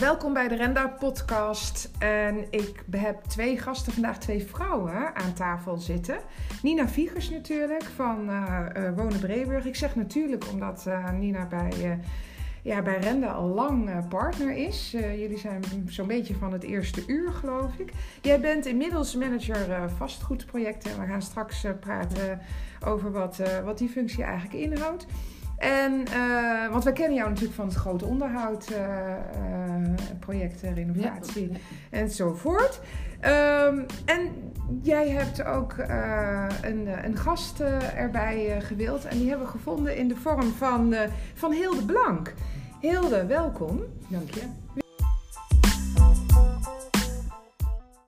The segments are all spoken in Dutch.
Welkom bij de Renda Podcast. En ik heb twee gasten vandaag, twee vrouwen aan tafel zitten. Nina Viegers natuurlijk van uh, Wonen Breeburg. Ik zeg natuurlijk omdat uh, Nina bij, ja, bij Renda al lang partner is. jullie zijn zo'n beetje van het eerste uur, geloof ik. Jij bent inmiddels manager vastgoedprojecten. En we gaan straks praten over wat, wat die functie eigenlijk inhoudt. En, uh, want wij kennen jou natuurlijk van het grote onderhoud, uh, uh, projecten, renovatie ja. enzovoort. Um, en jij hebt ook een, een gast erbij gewild. En die hebben we gevonden in de vorm van, van Hilde Blank. Hilde, welkom. Dank je.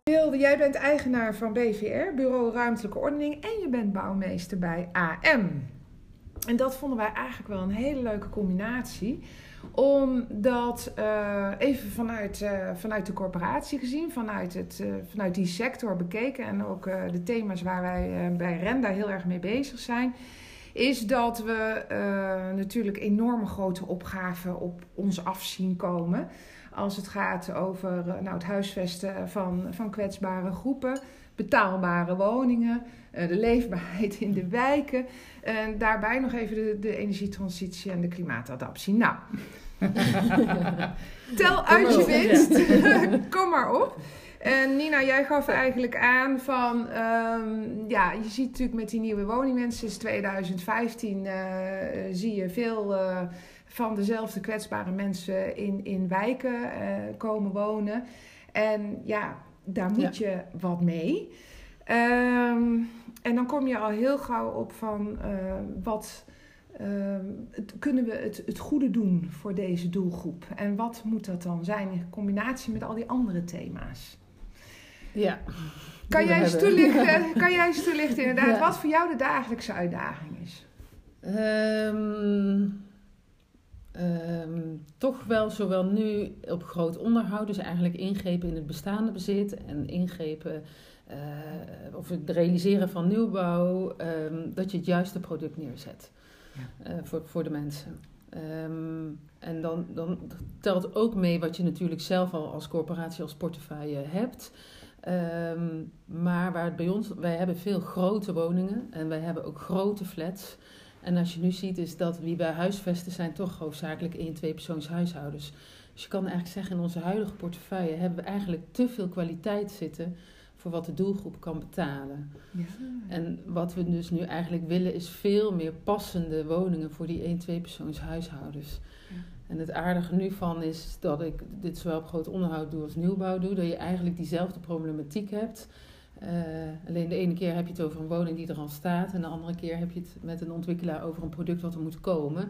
Hilde, jij bent eigenaar van BVR, Bureau Ruimtelijke Ordening. En je bent bouwmeester bij AM. En dat vonden wij eigenlijk wel een hele leuke combinatie. Omdat, uh, even vanuit, uh, vanuit de corporatie gezien, vanuit, het, uh, vanuit die sector bekeken en ook de thema's waar wij bij Renda heel erg mee bezig zijn, is dat we natuurlijk enorme grote opgaven op ons af zien komen. Als het gaat over nou, het huisvesten van, van kwetsbare groepen, betaalbare woningen, de leefbaarheid in de wijken. En daarbij nog even de, de energietransitie en de klimaatadaptie. Nou, tel uit je winst. Kom maar op. En Nina, jij gaf eigenlijk aan van, um, ja, je ziet natuurlijk met die nieuwe woningwens sinds 2015 uh, zie je veel uh, van dezelfde kwetsbare mensen in, in wijken uh, komen wonen. En ja, daar moet ja. je wat mee. Um, en dan kom je al heel gauw op van uh, wat uh, het, kunnen we het, het goede doen voor deze doelgroep? En wat moet dat dan zijn in combinatie met al die andere thema's? Ja. Kan jij, eens toelichten, kan jij eens toelichten inderdaad ja. wat voor jou de dagelijkse uitdaging is? Um, um, toch wel zowel nu op groot onderhoud, dus eigenlijk ingrepen in het bestaande bezit en ingrepen uh, of het realiseren van nieuwbouw, um, dat je het juiste product neerzet ja. uh, voor, voor de mensen. Um, en dan, dan telt ook mee wat je natuurlijk zelf al als corporatie, als portefeuille hebt. Maar waar het bij ons, wij hebben veel grote woningen en wij hebben ook grote flats. En als je nu ziet, is dat wie bij huisvesten zijn toch hoofdzakelijk één, twee persoons huishoudens. Dus je kan eigenlijk zeggen, in onze huidige portefeuille hebben we eigenlijk te veel kwaliteit zitten voor wat de doelgroep kan betalen. Ja. En wat we dus nu eigenlijk willen is veel meer passende woningen voor die 1, 2 persoons huishoudens. Ja. En het aardige nu van is dat ik dit zowel op groot onderhoud doe als nieuwbouw doe, dat je eigenlijk diezelfde problematiek hebt. Uh, alleen de ene keer heb je het over een woning die er al staat en de andere keer heb je het met een ontwikkelaar over een product wat er moet komen.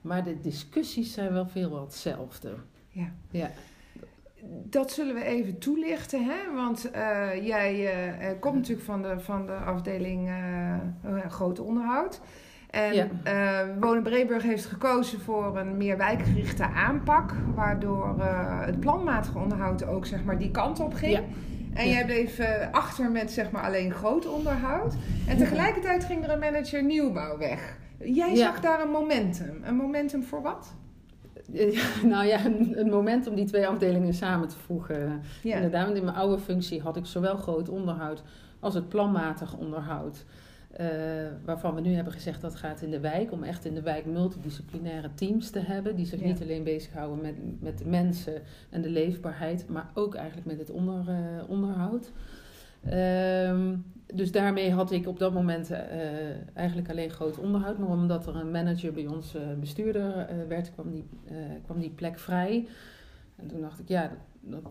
Maar de discussies zijn wel veel wat hetzelfde. Ja. ja dat zullen we even toelichten, hè? want uh, jij uh, komt natuurlijk van de, van de afdeling groot onderhoud. En ja. Wonen Breeburg heeft gekozen voor een meer wijkgerichte aanpak, waardoor het planmatige onderhoud ook zeg maar, die kant op ging. Ja. En ja. jij bleef achter met zeg maar, alleen groot onderhoud. En tegelijkertijd ging er een manager nieuwbouw weg. Jij zag daar een momentum. Een momentum voor wat? nou ja, een, moment om die twee afdelingen samen te voegen. Ja. Inderdaad, want in mijn oude functie had ik zowel groot onderhoud als het planmatig onderhoud. Uh, waarvan we nu hebben gezegd dat gaat in de wijk, om echt in de wijk multidisciplinaire teams te hebben, die zich ja. niet alleen bezighouden met, met de mensen en de leefbaarheid, maar ook eigenlijk met het onder, uh, onderhoud. Um, dus daarmee had ik op dat moment uh, eigenlijk alleen groot onderhoud. Maar omdat er een manager bij ons bestuurder werd, kwam die, kwam die plek vrij. En toen dacht ik, ja, dan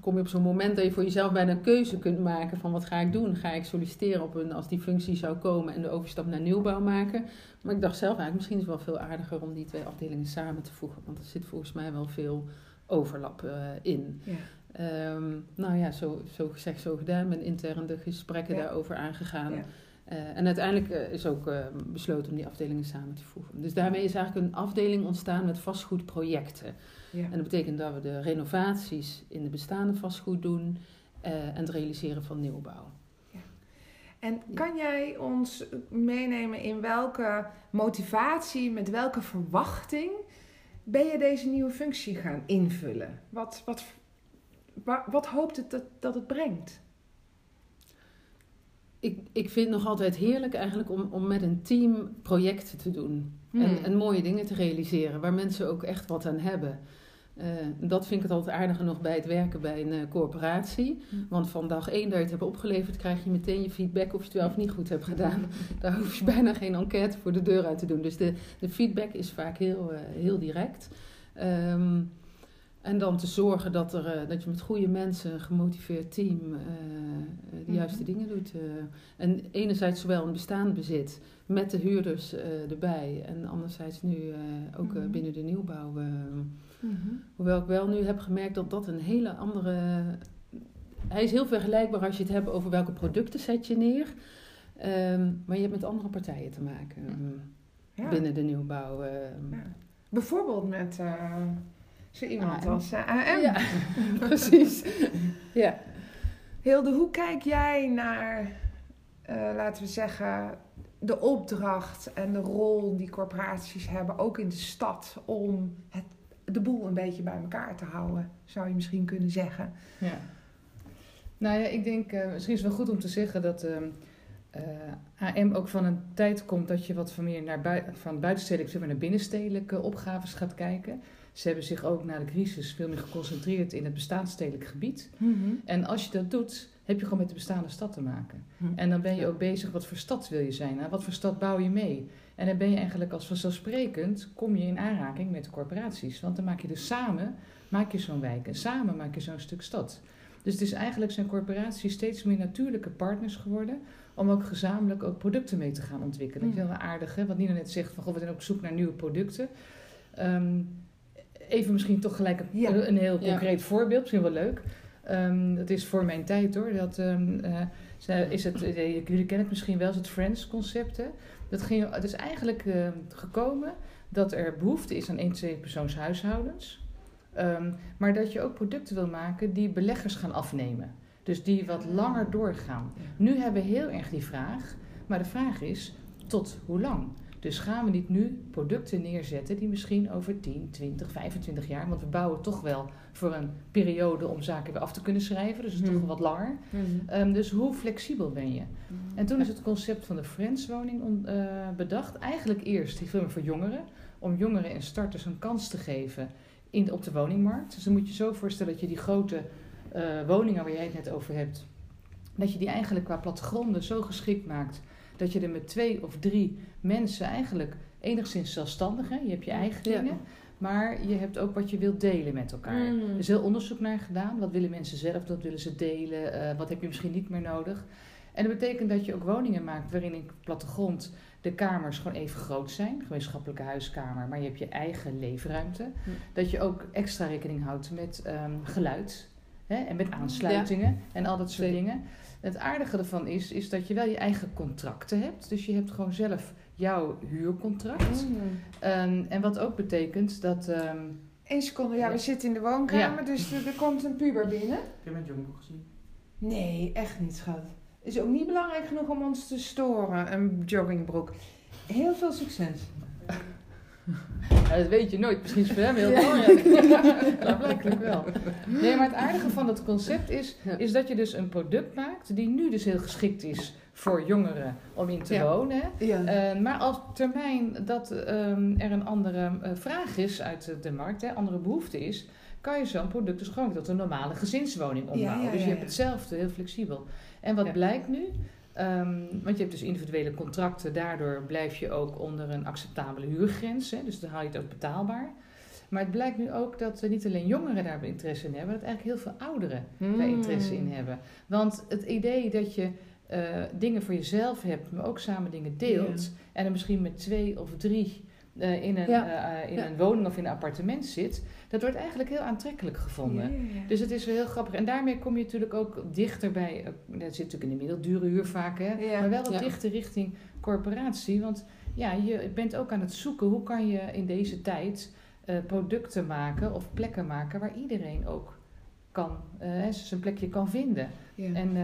kom je op zo'n moment dat je voor jezelf bijna een keuze kunt maken van wat ga ik doen? Ga ik solliciteren op een, als die functie zou komen en de overstap naar nieuwbouw maken? Maar ik dacht zelf eigenlijk, misschien is het wel veel aardiger om die twee afdelingen samen te voegen. Want er zit volgens mij wel veel overlap in. Ja. Um, nou ja, zo, zo gezegd, zo gedaan. Ben intern de gesprekken ja. daarover aangegaan. Ja. Uh, en uiteindelijk uh, is ook uh, besloten om die afdelingen samen te voegen. Dus daarmee is eigenlijk een afdeling ontstaan met vastgoedprojecten. Ja. En dat betekent dat we de renovaties in de bestaande vastgoed doen en het realiseren van nieuwbouw. En kan jij ons meenemen in welke motivatie, met welke verwachting ben je deze nieuwe functie gaan invullen? Wat, wat, wat, wat hoopt het dat, dat het brengt? Ik, ik vind het nog altijd heerlijk eigenlijk om, om met een team projecten te doen. En, hmm. en mooie dingen te realiseren waar mensen ook echt wat aan hebben. Uh, dat vind ik het altijd aardige nog bij het werken bij een uh, corporatie. Hmm. Want van dag één dat je het hebt opgeleverd, krijg je meteen je feedback of je het wel of niet goed hebt gedaan. Daar hoef je bijna geen enquête voor de deur uit te doen. Dus de, de feedback is vaak heel, uh, heel direct. Um, en dan te zorgen dat, er, eh, dat je met goede mensen, een gemotiveerd team, uh, de mhm. juiste dingen doet. en enerzijds zowel een bestaand bezit met de huurders erbij. En anderzijds nu ook mhm. binnen de nieuwbouw. Mhm. Hoewel ik wel nu heb gemerkt dat dat een hele andere... Hij is heel vergelijkbaar als je het hebt over welke producten zet je neer. Um, maar je hebt met andere partijen te maken ja. binnen de nieuwbouw. Ja. Bijvoorbeeld met zo iemand als uh, AM. Ja, precies. ja. Hilde, hoe kijk jij naar, uh, laten we zeggen, de opdracht en de rol die corporaties hebben, ook in de stad, om het, de boel een beetje bij elkaar te houden, zou je misschien kunnen zeggen? Ja. Nou ja, ik denk, uh, misschien is het wel goed om te zeggen dat uh, AM ook van een tijd komt dat je wat van meer naar bui van buitenstedelijke naar binnenstedelijke opgaves gaat kijken. Ze hebben zich ook na de crisis veel meer geconcentreerd in het bestaanstedelijk gebied. Mhm. En als je dat doet, heb je gewoon met de bestaande stad te maken. Mhm. En dan ben je ook bezig, wat voor stad wil je zijn? Wat voor stad bouw je mee? En dan ben je eigenlijk als vanzelfsprekend, kom je in aanraking met de corporaties. Want dan maak je dus samen, maak je zo'n wijk. En samen maak je zo'n stuk stad. Dus het is eigenlijk zijn corporaties steeds meer natuurlijke partners geworden. Om ook gezamenlijk ook producten mee te gaan ontwikkelen. Dat is heel aardig, hè? Wat Nina net zegt, van, goh, we zijn op zoek naar nieuwe producten. Um, even misschien toch gelijk een, een heel concreet voorbeeld, misschien wel leuk. Um, dat is voor mijn tijd hoor. Dat, um, uh, is het, uh, jullie kennen het misschien wel, het Friends concept. Hè? Dat ging, het is eigenlijk uh, gekomen dat er behoefte is aan één, twee persoons huishoudens. Um, maar dat je ook producten wil maken die beleggers gaan afnemen. Dus die wat langer doorgaan. Nu hebben we heel erg die vraag. Maar de vraag is, tot hoe lang? Dus gaan we niet nu producten neerzetten die misschien over 10, 20, 25 jaar, want we bouwen toch wel voor een periode om zaken weer af te kunnen schrijven, dus het is toch mhm. wat langer. Mhm. Ehm, dus hoe flexibel ben je? Mhm. En toen is het concept van de Friends-woning uh, bedacht. Eigenlijk eerst veel voor jongeren, om jongeren en starters een kans te geven in, op de woningmarkt. Dus dan moet je zo voorstellen dat je die grote uh, woningen waar jij het net over hebt, dat je die eigenlijk qua plattegronden zo geschikt maakt dat je er met twee of drie mensen eigenlijk enigszins zelfstandig, hè? je hebt je eigen dingen, maar je hebt ook wat je wilt delen met elkaar. Mm. Er is heel onderzoek naar gedaan. Wat willen mensen zelf, wat willen ze delen, uh, wat heb je misschien niet meer nodig. En dat betekent dat je ook woningen maakt waarin in plattegrond de kamers gewoon even groot zijn, gemeenschappelijke huiskamer, maar je hebt je eigen leefruimte. Mm. Dat je ook extra rekening houdt met um, geluid hè, en met aansluitingen en al dat soort dingen. Het aardige ervan is, is dat je wel je eigen contracten hebt. Dus je hebt gewoon zelf jouw huurcontract. Mm. Um, en wat ook betekent dat... Um, Eén seconde, ja, we zitten in de woonkamer, dus er, komt een puber binnen. Heb je mijn jongboek gezien? Nee, echt niet, schat. Is ook niet belangrijk genoeg om ons te storen, een joggingbroek. Heel veel succes. Ja, dat weet je nooit. Misschien is het voor hem heel belangrijk. Ja. blijkbaar wel. Nee, maar het aardige van dat concept is, is dat je dus een product maakt die nu dus heel geschikt is voor jongeren om in te wonen. Uh, maar als termijn dat um, er een andere uh, vraag is uit de markt, hè, andere behoefte is, kan je zo'n product dus gewoon tot een normale gezinswoning ombouwen. dus je hebt hetzelfde, heel flexibel. En wat blijkt nu? Um, want je hebt dus individuele contracten, daardoor blijf je ook onder een acceptabele huurgrens. Hè, dus dan haal je het ook betaalbaar. Maar het blijkt nu ook dat niet alleen jongeren daar interesse in hebben, maar dat eigenlijk heel veel ouderen daar hmm. interesse in hebben. Want het idee dat je uh, dingen voor jezelf hebt, maar ook samen dingen deelt, en er misschien met twee of drie uh, in, een, uh, in een woning of in een appartement zit, dat wordt eigenlijk heel aantrekkelijk gevonden. Dus het is wel heel grappig. En daarmee kom je natuurlijk ook dichter bij, uh, dat zit natuurlijk in de middeldure huur vaak, hè, maar wel wat dichter richting corporatie. Want ja, je bent ook aan het zoeken hoe kan je in deze tijd producten maken of plekken maken waar iedereen ook kan, zijn plekje kan vinden. En,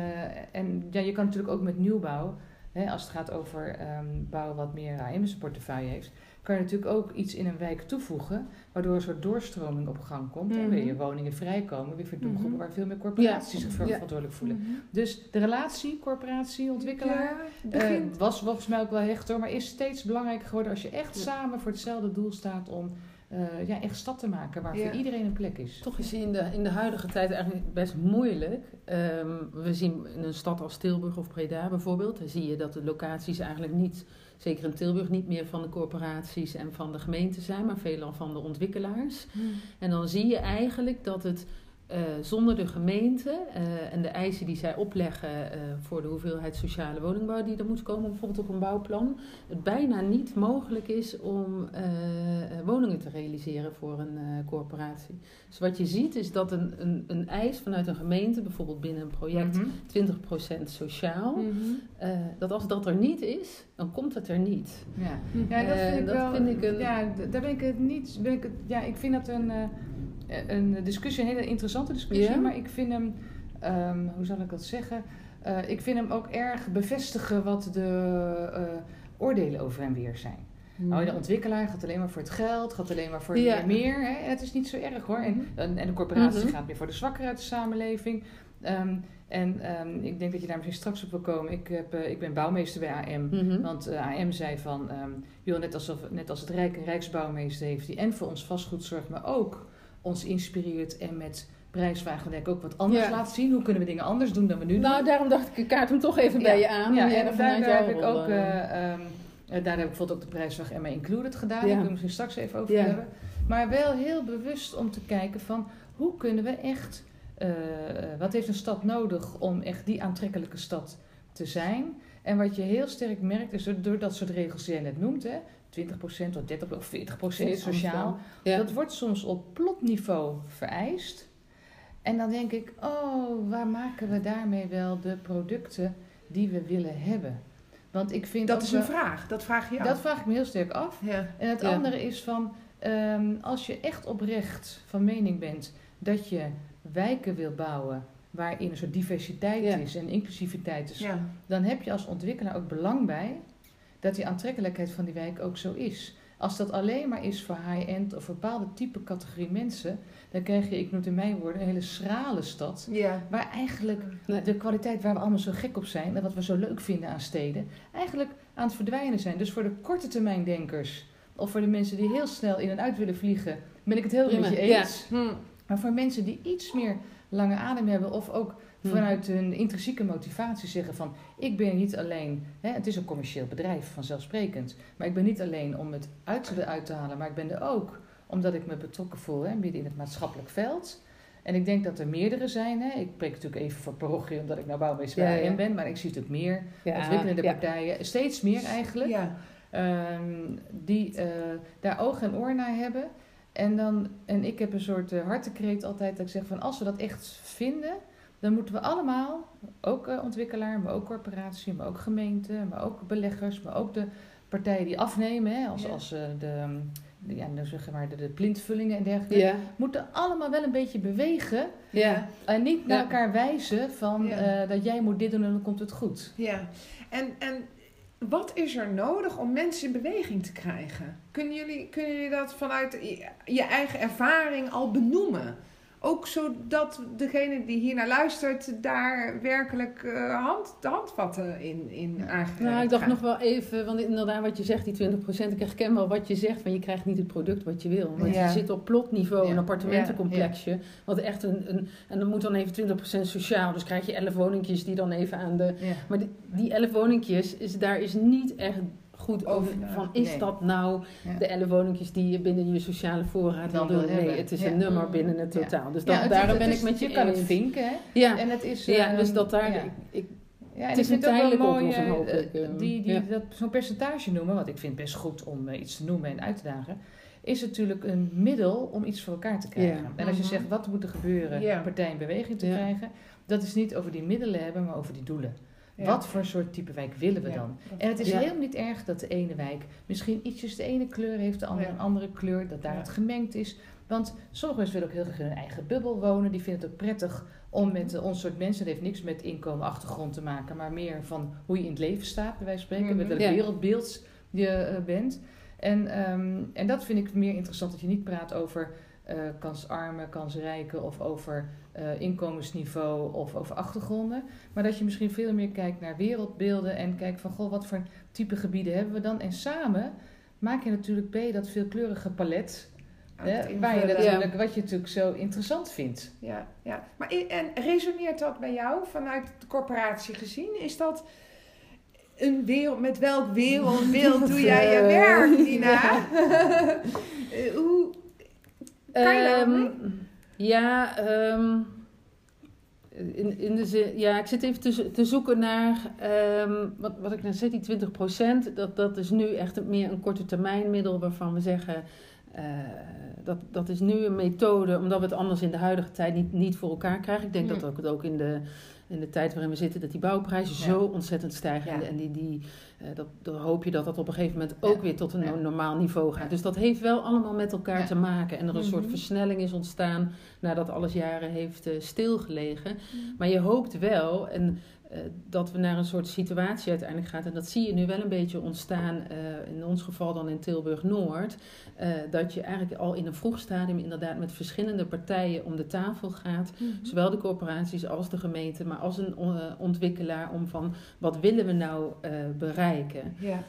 en ja, je kan natuurlijk ook met nieuwbouw hè, als het gaat over ehm, bouwen wat meer AM in zijn portefeuille heeft, kan je natuurlijk ook iets in een wijk toevoegen, waardoor een soort doorstroming op gang komt. En weer je Mhm. woningen vrijkomen, weer voor doelgroepen Mhm. waar veel meer corporaties zich Ja. verantwoordelijk voelen. Dus de relatie, corporatie, ontwikkelaar, Ja, eh, was volgens mij ook wel hecht hoor, maar is steeds belangrijker geworden als je echt Ja. samen voor hetzelfde doel staat om eh, ja, echt stad te maken waar Ja. voor iedereen een plek is. Toch is in de, in de huidige tijd eigenlijk best moeilijk. Ehm, we zien in een stad als Tilburg of Breda bijvoorbeeld, dan zie je dat de locaties eigenlijk niet, zeker in Tilburg, niet meer van de corporaties en van de gemeenten zijn, maar veelal van de ontwikkelaars. En dan zie je eigenlijk dat het eh, zonder de gemeente eh, en de eisen die zij opleggen eh, voor de hoeveelheid sociale woningbouw die er moet komen, bijvoorbeeld op een bouwplan, het bijna niet mogelijk is om woningen te realiseren voor een corporatie. Dus wat je ziet is dat een, een, een eis vanuit een gemeente, bijvoorbeeld binnen een project Mhm. 20% sociaal, eh, dat als dat er niet is, dan komt het er niet. Ja. Mhm. Ja, dat vind ik dat wel. vind ik een- Ja, daar ben ik het niet. Ben ik het, ja, ik vind dat een, een discussie, een hele interessante discussie. Maar ik vind hem, ehm, hoe zal ik dat zeggen? Eh, ik vind hem ook erg bevestigen wat de eh, oordelen over en weer zijn. Nou, de ontwikkelaar gaat alleen maar voor het geld, gaat alleen maar voor Ja. meer. Hè? En het is niet zo erg hoor. En, en, en de corporatie Mhm. gaat meer voor de zwakker uit de samenleving. Ehm, en ehm, ik denk dat je daar misschien straks op wil komen. Ik, heb, eh, ik ben bouwmeester bij AM. Want eh, AM zei van, ehm joh, net, alsof, net als het Rijk een Rijksbouwmeester heeft, die en voor ons vastgoed zorgt, maar ook ons inspireert en met prijswagendek ook wat anders Ja. laat zien. Hoe kunnen we dingen anders doen dan we nu Nou, doen? daarom dacht ik, ik kaart hem toch even bij je aan. Ja, en daar, heb ik ook, eh, eh, ehm, eh, daar heb ik bijvoorbeeld ook de prijsvraag Emma Included gedaan. Daar kunnen we misschien straks even over hebben. Maar wel heel bewust om te kijken van hoe kunnen we echt, wat heeft een stad nodig om echt die aantrekkelijke stad te zijn? En wat je heel sterk merkt is door, door dat soort regels die jij net noemt, hè, 20% of 30% of 40% sociaal. Ja. Dat wordt soms op plotniveau vereist. En dan denk ik, oh, waar maken we daarmee wel de producten die we willen hebben? Want ik vind Dat is een vraag. Dat vraag je af. Dat vraag ik me heel sterk af. Ja. En het Ja. andere is van, ehm, als je echt oprecht van mening bent dat je wijken wil bouwen waarin een soort diversiteit is en inclusiviteit is, dan heb je als ontwikkelaar ook belang bij dat die aantrekkelijkheid van die wijk ook zo is. Als dat alleen maar is voor high-end of een bepaalde type categorie mensen, dan krijg je, ik noem het in mijn woorden, een hele schrale stad. Ja. Waar eigenlijk Nee. de kwaliteit waar we allemaal zo gek op zijn en wat we zo leuk vinden aan steden, eigenlijk aan het verdwijnen zijn. Dus voor de korte termijn denkers of voor de mensen die heel snel in en uit willen vliegen, ben ik het heel Prima, met je ja. eens. Hm. Maar voor mensen die iets meer lange adem hebben of ook. Vanuit hun intrinsieke motivatie zeggen van ik ben niet alleen, hè, het is een commercieel bedrijf vanzelfsprekend, maar ik ben niet alleen om het uit te, halen, maar ik ben er ook omdat ik me betrokken voel hè, midden in het maatschappelijk veld. En ik denk dat er meerdere zijn. Hè. Ik spreek natuurlijk even voor parochie omdat ik nou bouwmeester bij Ja, ben, maar ik zie natuurlijk meer Ja, ontwikkelende partijen, steeds meer eigenlijk, ehm, die eh, daar oog en oor naar hebben. En, dan, en ik heb een soort uh, hartekreet altijd dat ik zeg van als we dat echt vinden, dan moeten we allemaal, ook uh, ontwikkelaar, maar ook corporatie, maar ook gemeente, maar ook beleggers, maar ook de partijen die afnemen, hè, als, Ja. als uh, de, de, ja, nou zeg maar de, de plintvullingen en dergelijke, Ja, moeten allemaal wel een beetje bewegen ja. en niet naar elkaar wijzen van uh, dat jij moet dit doen en dan komt het goed. Ja. En, en wat is er nodig om mensen in beweging te krijgen? Kunnen jullie, kunnen jullie dat vanuit je, je eigen ervaring al benoemen? Ook zodat degene die hier naar luistert daar werkelijk uh, hand, de handvatten in, in Ja. aangereikt Nou, ik dacht nog wel even, want inderdaad wat je zegt, die 20%, ik herken wel wat je zegt, maar je krijgt niet het product wat je wil. Want Ja. je zit op plotniveau, Ja. een appartementencomplexje, wat echt een, een, en dan moet dan even 20% sociaal, dus krijg je 11 woningjes die dan even aan de, Ja. maar die, die 11 woningjes, is, daar is niet echt goed over, van, is nee. dat nou Ja. de 11 woninkjes die je binnen je sociale voorraad wil doen? Nee, het is Ja. een nummer Mm. binnen het totaal. Dus dat, het- daarom het ben is- ik met je Je kan het vinken, hè? Ja, En het is... ja ehm, dus dat daar, ja. ik, ik, Ja, en Het is een tijdelijke oplossing, eh, hopelijk, eh, die, die, dat, zo'n percentage noemen, want ik vind het best goed om eh, iets te noemen en uit te dagen, is natuurlijk een middel om iets voor elkaar te krijgen. En als je Mhm. zegt wat moet er gebeuren om partij in beweging te krijgen, dat is niet over die middelen hebben, maar over die doelen. Ja. Wat voor soort type wijk willen we Ja. dan? En het is Ja. helemaal niet erg dat de ene wijk misschien ietsjes de ene kleur heeft, de andere Ja. een andere kleur, dat daar Ja. het gemengd is. Want sommige mensen willen ook heel graag in hun eigen bubbel wonen. Die vinden het ook prettig om met uh, ons soort mensen, dat heeft niks met inkomen, achtergrond te maken, maar meer van hoe je in het leven staat, bij wijze van spreken, met welk wereldbeeld je uh, bent. En, um, en dat vind ik meer interessant, dat je niet praat over uh, kansarmen, kansrijken of over uh, inkomensniveau of over achtergronden. Maar dat je misschien veel meer kijkt naar wereldbeelden en kijkt van goh, wat voor type gebieden hebben we dan? En samen maak je natuurlijk bij dat veelkleurige palet. Hè, waar je natuurlijk, ja. Wat je natuurlijk zo interessant vindt. Ja, ja. Maar en resoneert dat bij jou vanuit de corporatie gezien? Is dat een wereld, met welk wereldbeeld doe jij je werk, Nina? Hoe kan je um, Ja, um, in, in de zin, ja, ik zit even te, te zoeken naar, um, wat, wat ik net zei, die 20% dat, dat is nu echt meer een korte termijn middel waarvan we zeggen, uh, dat, dat is nu een methode, omdat we het anders in de huidige tijd niet, niet voor elkaar krijgen. Ik denk dat ook het ook in de, in de tijd waarin we zitten, dat die bouwprijzen ja. zo ontzettend stijgen. Ja. En die, die, uh, dat, dan hoop je dat dat op een gegeven moment ook weer tot een normaal niveau gaat. Dus dat heeft wel allemaal met elkaar te maken. En er een mm -hmm. soort versnelling is ontstaan nadat alles jaren heeft uh, stilgelegen. Mm. Maar je hoopt wel, en dat we naar een soort situatie uiteindelijk gaan. En dat zie je nu wel een beetje ontstaan, uh, in ons geval dan in Tilburg-Noord. Uh, dat je eigenlijk al in een vroeg stadium inderdaad met verschillende partijen om de tafel gaat. Mm -hmm. Zowel de corporaties als de gemeente, maar als een ontwikkelaar om van wat willen we nou bereiken ja.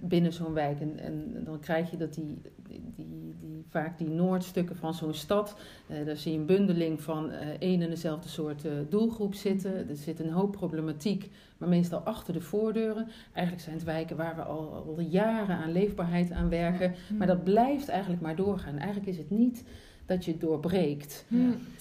binnen zo'n wijk. En, en, dan krijg je dat die, die, die, vaak die noordstukken van zo'n stad, daar zie je een bundeling van één en dezelfde soort doelgroep zitten. Er zit een hoop problematiek, maar meestal achter de voordeuren. Eigenlijk zijn het wijken waar we al, al jaren aan leefbaarheid aan werken. Ja. Maar dat blijft eigenlijk maar doorgaan. Eigenlijk is het niet dat je het doorbreekt. Ja.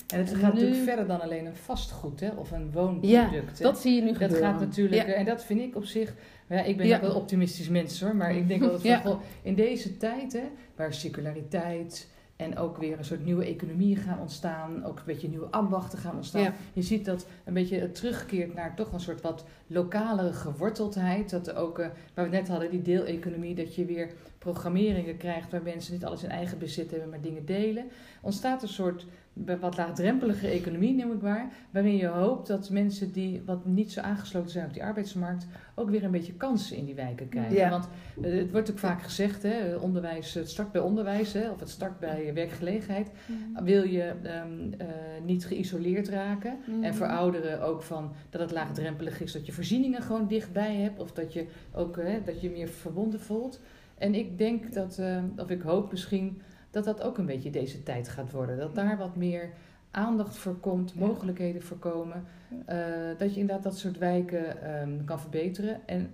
En het gaat nu, natuurlijk verder dan alleen een vastgoed hè, of een woonproduct. Ja, dat zie je nu gebeuren. Dat gaat natuurlijk, ja. en dat vind ik op zich... Ja, ik ben ja. wel optimistisch mens hoor, maar ik denk dat het ja. in deze tijd, hè, waar circulariteit... En ook weer een soort nieuwe economieën gaan ontstaan. Ook een beetje nieuwe ambachten gaan ontstaan. Ja. Je ziet dat een beetje het terugkeert naar toch een soort wat lokale geworteldheid. Dat ook, uh, waar we net hadden, die deeleconomie. Dat je weer programmeringen krijgt waar mensen niet alles in eigen bezit hebben, maar dingen delen. Ontstaat een soort wat laagdrempelige economie, neem ik waar. Waarin je hoopt dat mensen die wat niet zo aangesloten zijn op die arbeidsmarkt. ook weer een beetje kansen in die wijken krijgen. Ja. Want uh, het wordt ook vaak gezegd: hè, onderwijs, het start bij onderwijs hè, of het start bij werkgelegenheid. Mm. Wil je um, uh, niet geïsoleerd raken. Mm. En voor ouderen ook van dat het laagdrempelig is dat je voorzieningen gewoon dichtbij hebt. of dat je ook uh, dat je meer verbonden voelt. En ik denk dat, of ik hoop misschien dat dat ook een beetje deze tijd gaat worden. Dat daar wat meer aandacht voor komt, mogelijkheden voor komen. Uh, dat je inderdaad dat soort wijken um, kan verbeteren. En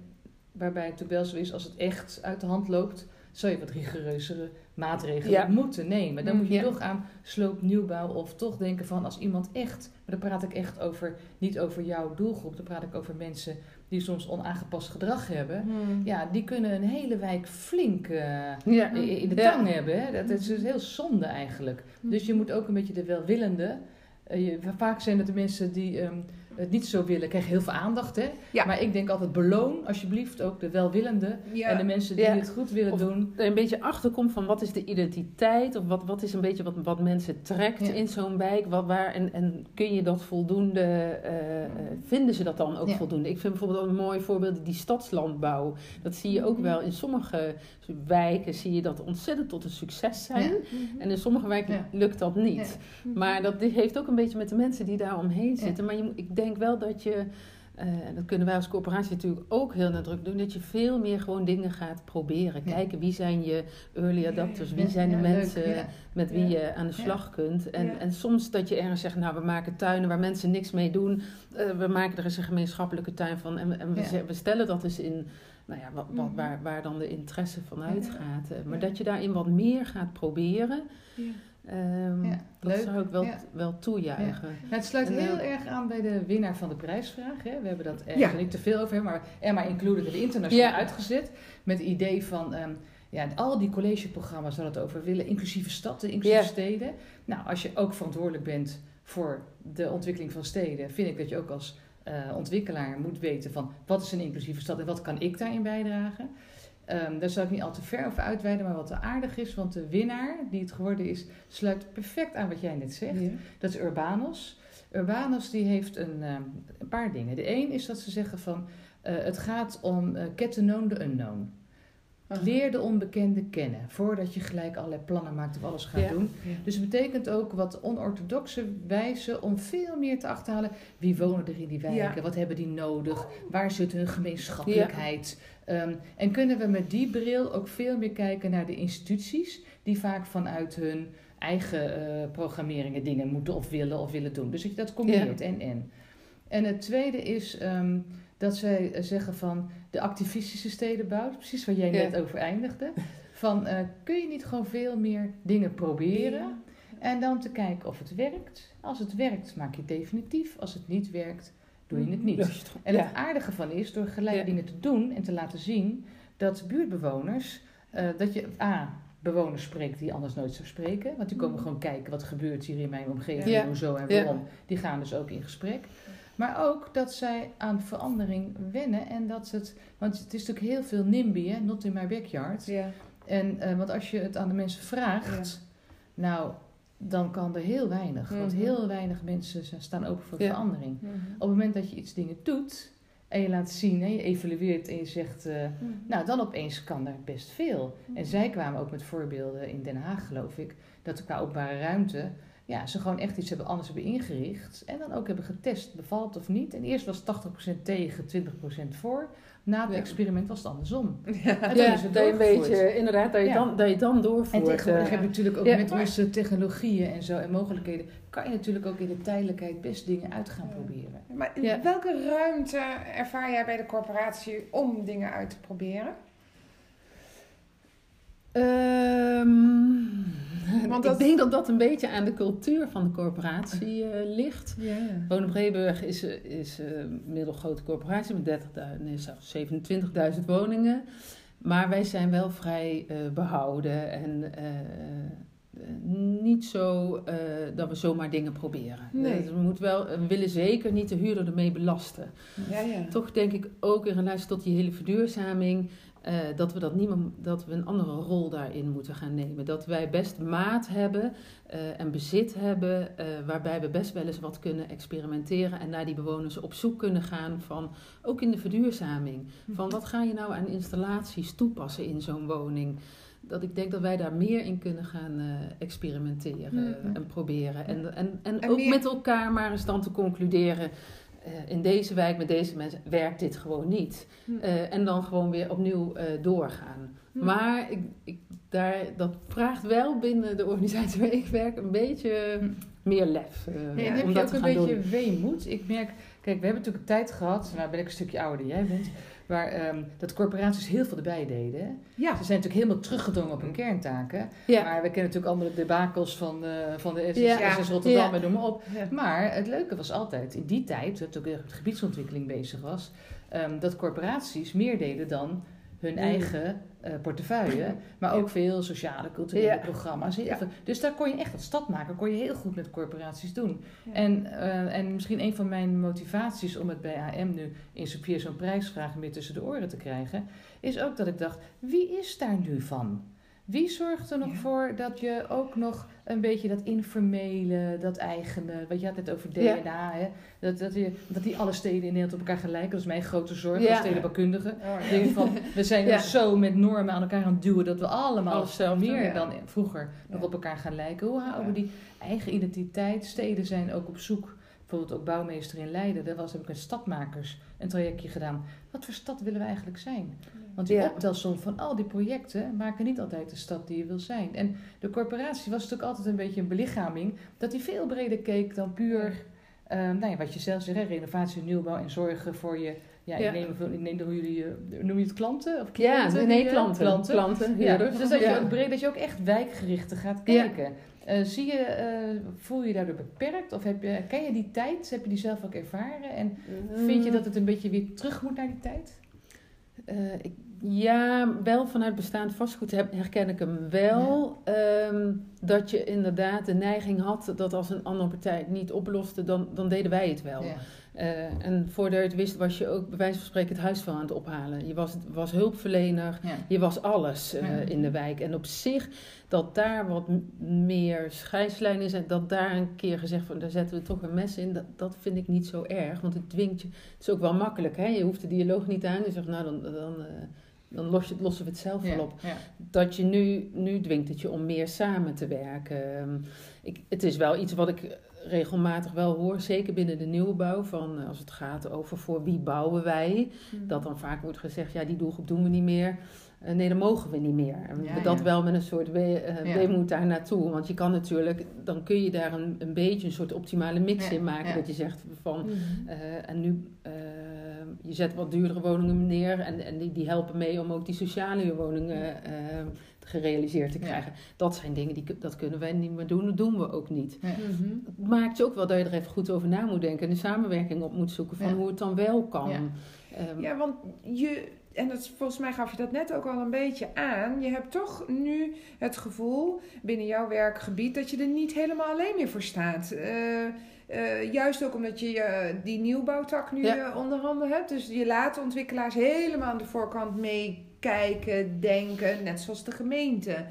waarbij het natuurlijk wel zo is, als het echt uit de hand loopt, zou je wat rigoureuzere maatregelen ja. moeten nemen. Dan moet je ja. toch aan sloopnieuwbouw of toch denken van als iemand echt, maar dan praat ik echt over, niet over jouw doelgroep, dan praat ik over mensen die soms onaangepast gedrag hebben, hmm. ja, die kunnen een hele wijk flink uh, ja. in de tang ja. hebben. Hè? Dat is dus heel zonde eigenlijk. Hmm. Dus je moet ook een beetje de welwillende. Uh, je, vaak zijn het de mensen die um, het niet zo willen, krijgen heel veel aandacht. Hè? Ja. Maar ik denk altijd beloon alsjeblieft ook de welwillende ja. en de mensen die ja. het goed willen of doen. Er een beetje achterkomt van wat is de identiteit of wat, wat is een beetje wat, wat mensen trekt in zo'n wijk. Wat, waar, en, en kun je dat voldoende, uh, vinden ze dat dan ook voldoende? Ik vind bijvoorbeeld een mooi voorbeeld die stadslandbouw. Dat zie je ook mm -hmm. wel in sommige wijken zie je dat ontzettend tot een succes zijn. -hmm. En in sommige wijken lukt dat niet. Maar dat heeft ook een beetje met de mensen die daar omheen zitten. Maar je, ik denk wel dat je, uh, dat kunnen wij als corporatie natuurlijk ook heel nadrukkelijk doen, dat je veel meer gewoon dingen gaat proberen. Ja. Kijken wie zijn je early adapters, wie zijn de ja, mensen leuk, met wie je aan de slag kunt. En, en soms dat je ergens zegt, nou we maken tuinen waar mensen niks mee doen. Uh, we maken er eens een gemeenschappelijke tuin van en, en we, we stellen dat eens in nou ja, wat, wat, waar, waar dan de interesse van uitgaat. Ja. Maar dat je daarin wat meer gaat proberen. Ja. Um, ja, dat leuk. zou ik wel, wel toejuichen. Nou, het sluit en, heel uh, erg aan bij de winnaar van de prijsvraag. Hè. We hebben dat er niet te veel over, maar Emma Included het internationaal uitgezet. Met het idee van... Um, ja, al die collegeprogramma's waar het over willen, inclusieve steden, inclusieve steden. Nou, als je ook verantwoordelijk bent voor de ontwikkeling van steden, vind ik dat je ook als uh, ontwikkelaar moet weten van wat is een inclusieve stad en wat kan ik daarin bijdragen. Um, daar zal ik niet al te ver over uitweiden, maar wat aardig is, want de winnaar die het geworden is, sluit perfect aan wat jij net zegt. Dat is Urbanos. Urbanos die heeft een, um, een, paar dingen. De een is dat ze zeggen van uh, het gaat om uh, get to know the unknown. Leer de onbekende kennen voordat je gelijk allerlei plannen maakt of alles gaat doen. Dus het betekent ook wat onorthodoxe wijze om veel meer te achterhalen. Wie wonen er in die wijken? Wat hebben die nodig? Waar zit hun gemeenschappelijkheid? Um, en kunnen we met die bril ook veel meer kijken naar de instituties die vaak vanuit hun eigen uh, programmeringen dingen moeten of willen of willen doen. Dus dat je dat combineert en en. En het tweede is um, dat zij zeggen van de activistische stedenbouw, precies waar jij net over eindigde. Van uh, kun je niet gewoon veel meer dingen proberen en dan te kijken of het werkt. Als het werkt, maak je het definitief. Als het niet werkt, doe je het niet. En het aardige van is, door gelijk dingen te doen en te laten zien, dat buurtbewoners, uh, dat je A, bewoners spreekt die anders nooit zou spreken. Want die komen mm. gewoon kijken wat gebeurt hier in mijn omgeving, ja. hoezo en waarom. Die gaan dus ook in gesprek. Maar ook dat zij aan verandering wennen en dat het. Want het is natuurlijk heel veel NIMBY, hè? not in my backyard. Ja. En, uh, want als je het aan de mensen vraagt, nou, dan kan er heel weinig. Want mhm. heel weinig mensen staan open voor verandering. Mhm. Op het moment dat je iets dingen doet en je laat zien en je evalueert en je zegt, uh, nou, dan opeens kan er best veel. En zij kwamen ook met voorbeelden in Den Haag, geloof ik, dat qua openbare ruimte ja, ze gewoon echt iets hebben anders hebben ingericht. En dan ook hebben getest, bevalt of niet. En eerst was 80% tegen, 20% voor. Na het experiment was het andersom. Ja, en ja, is het dat je een beetje, inderdaad, dat je, dan, dat je dan doorvoert. En tegenwoordig heb je natuurlijk ook met onze technologieën en zo en mogelijkheden, kan je natuurlijk ook in de tijdelijkheid best dingen uit gaan proberen. Maar welke ruimte ervaar jij bij de corporatie om dingen uit te proberen? Um, Want Ik denk dat dat een beetje aan de cultuur van de corporatie uh, ligt. Ja. Wonen Breburg is, eh, is een middelgrote corporatie met 30.000, nee, zelfs 27.000 woningen. Maar wij zijn wel vrij uh, behouden en niet zo dat we zomaar dingen proberen. Nee. Dus we, moeten wel, we willen zeker niet de huurder ermee belasten. Ja, ja. Toch denk ik ook in relatie tot die hele verduurzaming uh, dat, we dat, niet meer, dat we een andere rol daarin moeten gaan nemen. Dat wij best maat hebben uh, en bezit hebben, uh, waarbij we best wel eens wat kunnen experimenteren en naar die bewoners op zoek kunnen gaan van, ook in de verduurzaming, van mhm. wat ga je nou aan installaties toepassen in zo'n woning. Dat ik denk dat wij daar meer in kunnen gaan experimenteren mhm. en proberen. En, en, en, ook met elkaar maar eens dan te concluderen eh, in deze wijk met deze mensen werkt dit gewoon niet. Hm. Eh, en dan gewoon weer opnieuw uh, doorgaan. Hm. Maar ik, ik, daar, dat vraagt wel binnen de organisatie waar ik werk een beetje hm. meer lef. Uh, dat te gaan doen. een beetje weemoed. Ik merk, kijk, we hebben natuurlijk tijd gehad, nou ben ik een stukje ouder dan jij bent. Waar um, dat corporaties heel veel erbij deden. Ja. Ze zijn natuurlijk helemaal teruggedrongen op hun kerntaken. Ja. Maar we kennen natuurlijk andere debakels van, uh, van de SS, ja. Rotterdam en noem maar op. Maar het leuke was altijd, in die tijd, dat ook de gebiedsontwikkeling bezig was, um, dat corporaties meer deden dan hun eigen uh, portefeuille, maar ook veel sociale, culturele programma's. Dus daar kon je echt als stadmaker kon je heel goed met corporaties doen. En, uh, en misschien een van mijn motivaties om het bij AM nu in zo'n prijsvraag meer tussen de oren te krijgen, is ook dat ik dacht, wie is daar nu van? Wie zorgt er nog voor dat je ook nog een beetje dat informele, dat eigene, wat je had net over DNA, hè? Dat, dat, je, dat die alle steden in Nederland op elkaar gelijken. Dat is mijn grote zorg als stedenbouwkundige. Oh, van, we zijn zo met normen aan elkaar aan het duwen dat we allemaal zelf meer dan vroeger nog op elkaar gaan lijken. Hoe houden we die eigen identiteit? Steden zijn ook op zoek bijvoorbeeld ook bouwmeester in Leiden, daar was, heb ik een stadmakers een trajectje gedaan. Wat voor stad willen we eigenlijk zijn? Want die ja. optelsom van al die projecten maken niet altijd de stad die je wil zijn. En de corporatie was natuurlijk altijd een beetje een belichaming, dat die veel breder keek dan puur, uh, nou ja, wat je zelf zegt, renovatie, nieuwbouw en zorgen voor je ja, ik neem, ik neem door jullie, uh, noem je het klanten? Of cliënten? Ja, nee, klanten. Klanten, klanten ja, dus dat je ook breed, dat je ook echt wijkgerichter gaat kijken. Uh, zie je, uh, voel je daardoor beperkt? Of heb je, ken je die tijd? Heb je die zelf ook ervaren? En vind je dat het een beetje weer terug moet naar die tijd? Uh, ik, ja, wel vanuit bestaand vastgoed herken ik hem wel. Ehm, dat je inderdaad de neiging had dat als een andere partij het niet oploste, dan, dan deden wij het wel. Ja. Uh, en voordat je het wist, was je ook bij wijze van spreken het huis van aan het ophalen. Je was, was hulpverlener, je was alles uh, in de wijk. En op zich, dat daar wat meer scheidslijn is en dat daar een keer gezegd van, daar zetten we toch een mes in, dat, dat vind ik niet zo erg. Want het dwingt je, het is ook wel makkelijk, hè? je hoeft de dialoog niet aan. Je zegt, nou dan, dan, uh, dan los je, lossen we het zelf wel op. Dat je nu, nu dwingt het je om meer samen te werken. Ehm, ik, het is wel iets wat ik regelmatig wel hoor, zeker binnen de nieuwbouw, van eh, als het gaat over voor wie bouwen wij, hmm. dat dan vaak wordt gezegd, ja die doelgroep doen we niet meer. Uh, nee, dat mogen we niet meer. En ja, dat wel met een soort we, uh, weemoed daar naartoe. Want je kan natuurlijk, dan kun je daar een, een beetje een soort optimale mix in maken. Dat je zegt van, hmm. en nu, je zet wat duurdere woningen neer en, en die, die helpen mee om ook die sociale woningen gerealiseerd te krijgen. Dat zijn dingen die dat kunnen wij niet meer doen, dat doen we ook niet. Ja. Mm Het maakt je ook wel dat je er even goed over na moet denken en de samenwerking op moet zoeken van hoe het dan wel kan. Ja, um, ja want je, en dat, volgens mij gaf je dat net ook al een beetje aan. Je hebt toch nu het gevoel binnen jouw werkgebied dat je er niet helemaal alleen meer voor staat. Uh, uh, juist ook omdat je uh, die nieuwbouwtak nu ja. onder handen hebt. Dus je laat ontwikkelaars helemaal aan de voorkant mee kijken, denken, net zoals de gemeente.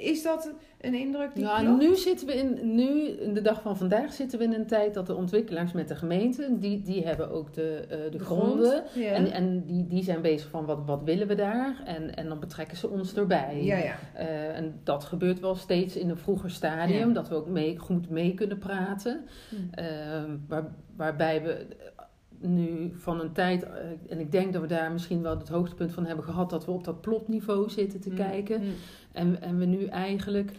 Is dat een indruk die nou, nu zitten we in, nu, in de dag van vandaag zitten we in een tijd dat de ontwikkelaars met de gemeente, die, die hebben ook de, uh, de, gronden. En, en die, die zijn bezig van wat, wat willen we daar? En, en dan betrekken ze ons erbij. Ja, ja. Uh, en dat gebeurt wel steeds in een vroeger stadium, dat we ook mee, goed mee kunnen praten. Uh, waar, waarbij we nu van een tijd, eh, en ik denk dat we daar misschien wel het hoogtepunt van hebben gehad, dat we op dat plotniveau zitten te mm, kijken. Mm. En, en we nu eigenlijk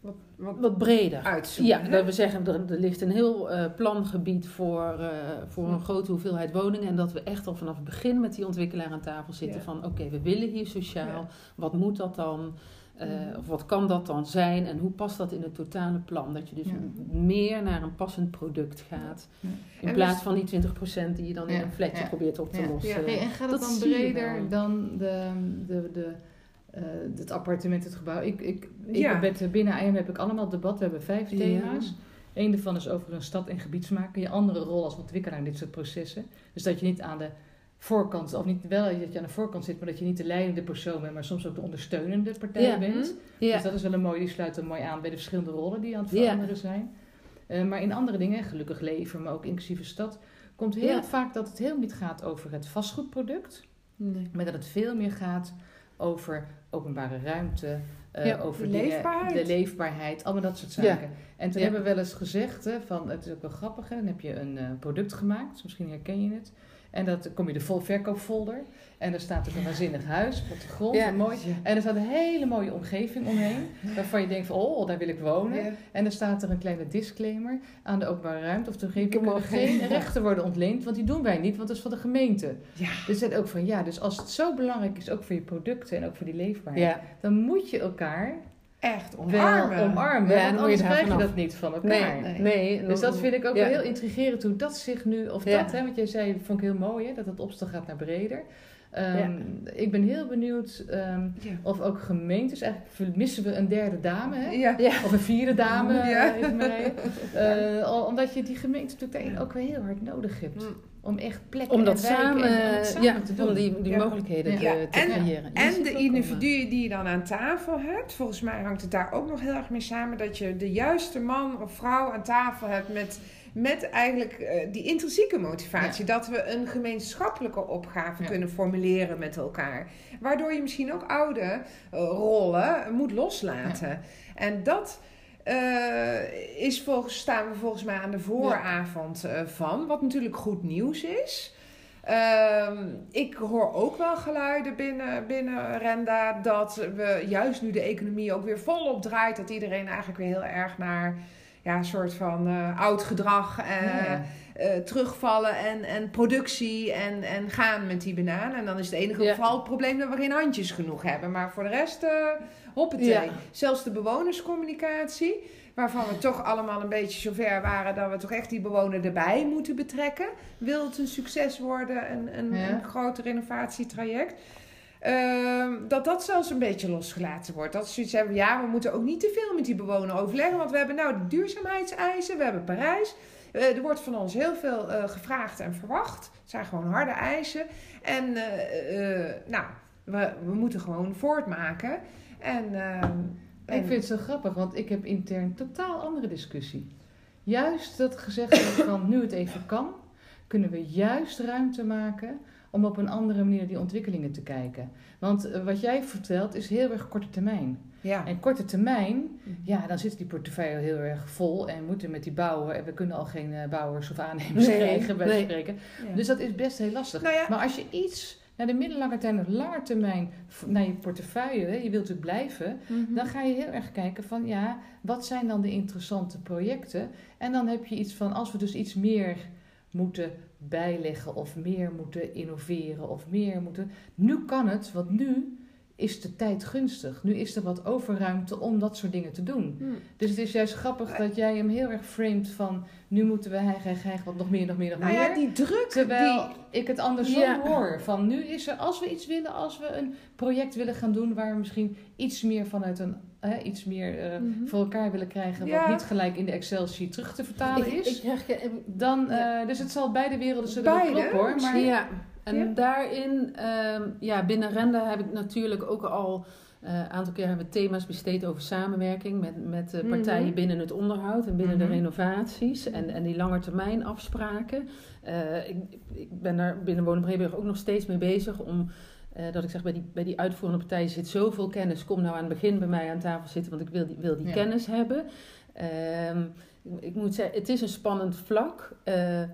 wat, wat, wat breder uitzoeken. Ja, dat we zeggen, er, er ligt een heel uh, plangebied voor, uh, voor een grote hoeveelheid woningen. En dat we echt al vanaf het begin met die ontwikkelaar aan tafel zitten van oké, we willen hier sociaal. Wat moet dat dan? Uh, of wat kan dat dan zijn en hoe past dat in het totale plan? Dat je dus meer naar een passend product gaat. Ja. In plaats dus, van die 20% die je dan in een flatje probeert op te lossen. Hey, en gaat het dat dan breder dan de, de, de, uh, het appartement, het gebouw? Ik, ik, ik met, binnen IM heb ik allemaal debat. We hebben vijf thema's. Eén daarvan is over een stad en gebiedsmaken. Je andere rol als ontwikkelaar in dit soort processen. Dus dat je niet aan de voorkant, of niet wel dat je aan de voorkant zit, maar dat je niet de leidende persoon bent, maar soms ook de ondersteunende partij bent. Mhm. Ja. Dus dat is wel een mooi, die sluit er mooi aan bij de verschillende rollen die aan het veranderen zijn. Uh, maar in andere dingen, gelukkig leven, maar ook inclusieve stad, komt heel vaak dat het helemaal niet gaat over het vastgoedproduct, nee. maar dat het veel meer gaat over openbare ruimte, uh, over de leefbaarheid. de leefbaarheid, allemaal dat soort zaken. En toen hebben we wel eens gezegd, hè, van, het is ook wel grappig, hè, dan heb je een uh, product gemaakt, misschien herken je het. En dan kom je de vol verkoopfolder. En er staat ook een waanzinnig huis, grond ja. mooi. En er staat een hele mooie omgeving omheen. Waarvan je denkt van, oh, daar wil ik wonen. En dan staat er een kleine disclaimer aan de openbare ruimte. Of er geen, geen rechten worden ontleend. Want die doen wij niet, want dat is van de gemeente. Ja. Dus het ook van, ja, dus als het zo belangrijk is, ook voor je producten en ook voor die leefbaarheid. Dan moet je elkaar echt omarmen. omarmen. Ja, want anders krijg je dat niet van elkaar. Nee, nee. Dus dat vind ik ook wel heel intrigerend hoe dat zich nu, of dat, hè, want jij zei, vond ik heel mooi, hè, dat het opstel gaat naar breder. Um, ik ben heel benieuwd um, of ook gemeentes, eigenlijk missen we een derde dame, hè? of een vierde dame, uh, uh, omdat je die gemeente natuurlijk ook wel heel hard nodig hebt. Mm om echt plekken om dat samen, ja, te doen. Om die, die mogelijkheden te, te en, creëren. En de individuen die je dan aan tafel hebt, volgens mij hangt het daar ook nog heel erg mee samen dat je de juiste man of vrouw aan tafel hebt met, met eigenlijk uh, die intrinsieke motivatie. Dat we een gemeenschappelijke opgave kunnen formuleren met elkaar. Waardoor je misschien ook oude uh, rollen moet loslaten. En dat uh, is volgens, staan we volgens mij aan de vooravond uh, van. Wat natuurlijk goed nieuws is. Uh, ik hoor ook wel geluiden binnen, binnen Renda dat we juist nu de economie ook weer volop draait. Dat iedereen eigenlijk weer heel erg naar ja, een soort van uh, oud gedrag ja. terugvallen en, en productie en, en gaan met die banaan. En dan is het enige ja. geval het probleem dat we geen handjes genoeg hebben. Maar voor de rest Hoppatee. Ja. Zelfs de bewonerscommunicatie, waarvan we toch allemaal een beetje zover waren dat we toch echt die bewoner erbij moeten betrekken. Wil het een succes worden, een, een, een groot renovatietraject. Uh, dat dat zelfs een beetje losgelaten wordt. Dat ze zoiets hebben, ja, we moeten ook niet te veel met die bewoner overleggen. Want we hebben nou de duurzaamheidseisen, we hebben Parijs. er wordt van ons heel veel gevraagd en verwacht. Het zijn gewoon harde eisen. En nou, we, we moeten gewoon voortmaken. En, en, Ik vind het zo grappig, want ik heb intern totaal andere discussie. Juist dat gezegd wordt van nu het even kan, kunnen we juist ruimte maken om op een andere manier naar die ontwikkelingen te kijken. Want eh, wat jij vertelt is heel erg korte termijn. Ja. En korte termijn, mhm. ja, dan zit die portefeuille heel erg vol en moeten met die bouwen. En we kunnen al geen uh, bouwers of aannemers krijgen, bij nee. spreken. Dus dat is best heel lastig. Nou ja. Maar als je iets naar de middellange termijn of lange termijn naar je portefeuille, je wilt het blijven, mhm. dan ga je heel erg kijken van ja, wat zijn dan de interessante projecten? En dan heb je iets van, als we dus iets meer moeten bijleggen of meer moeten innoveren of meer moeten. Nu kan het, want nu is de tijd gunstig. Nu is er wat overruimte om dat soort dingen te doen. Hmm. Dus het is juist grappig dat jij hem heel erg framed van... nu moeten we hij, hij, wat nog meer, nog meer, nog nou meer. Ja, die druk. Terwijl ik het andersom hoor. Van nu is er, als we iets willen, als we een project willen gaan doen... waar we misschien iets meer vanuit een... Hè, iets meer uh, voor elkaar willen krijgen... wat niet gelijk in de Excel-sheet terug te vertalen is. Ik, ik, dan, uh, dus het zal beide werelden zullen beide? kloppen hoor. Maar, ja. En daarin, ehm, ja, binnen Renda heb ik natuurlijk ook al een uh, aantal keer hebben we thema's besteed over samenwerking met, met uh, partijen binnen het onderhoud en binnen de mhm. renovaties en, en die langetermijn afspraken. Uh, ik, ik ben daar binnen Wonen ook nog steeds mee bezig om uh, dat ik zeg bij die, bij die uitvoerende partijen zit zoveel kennis. Kom nou aan het begin bij mij aan tafel zitten, want ik wil die, wil die kennis hebben. Uh, ik moet zeggen, het is een spannend vlak,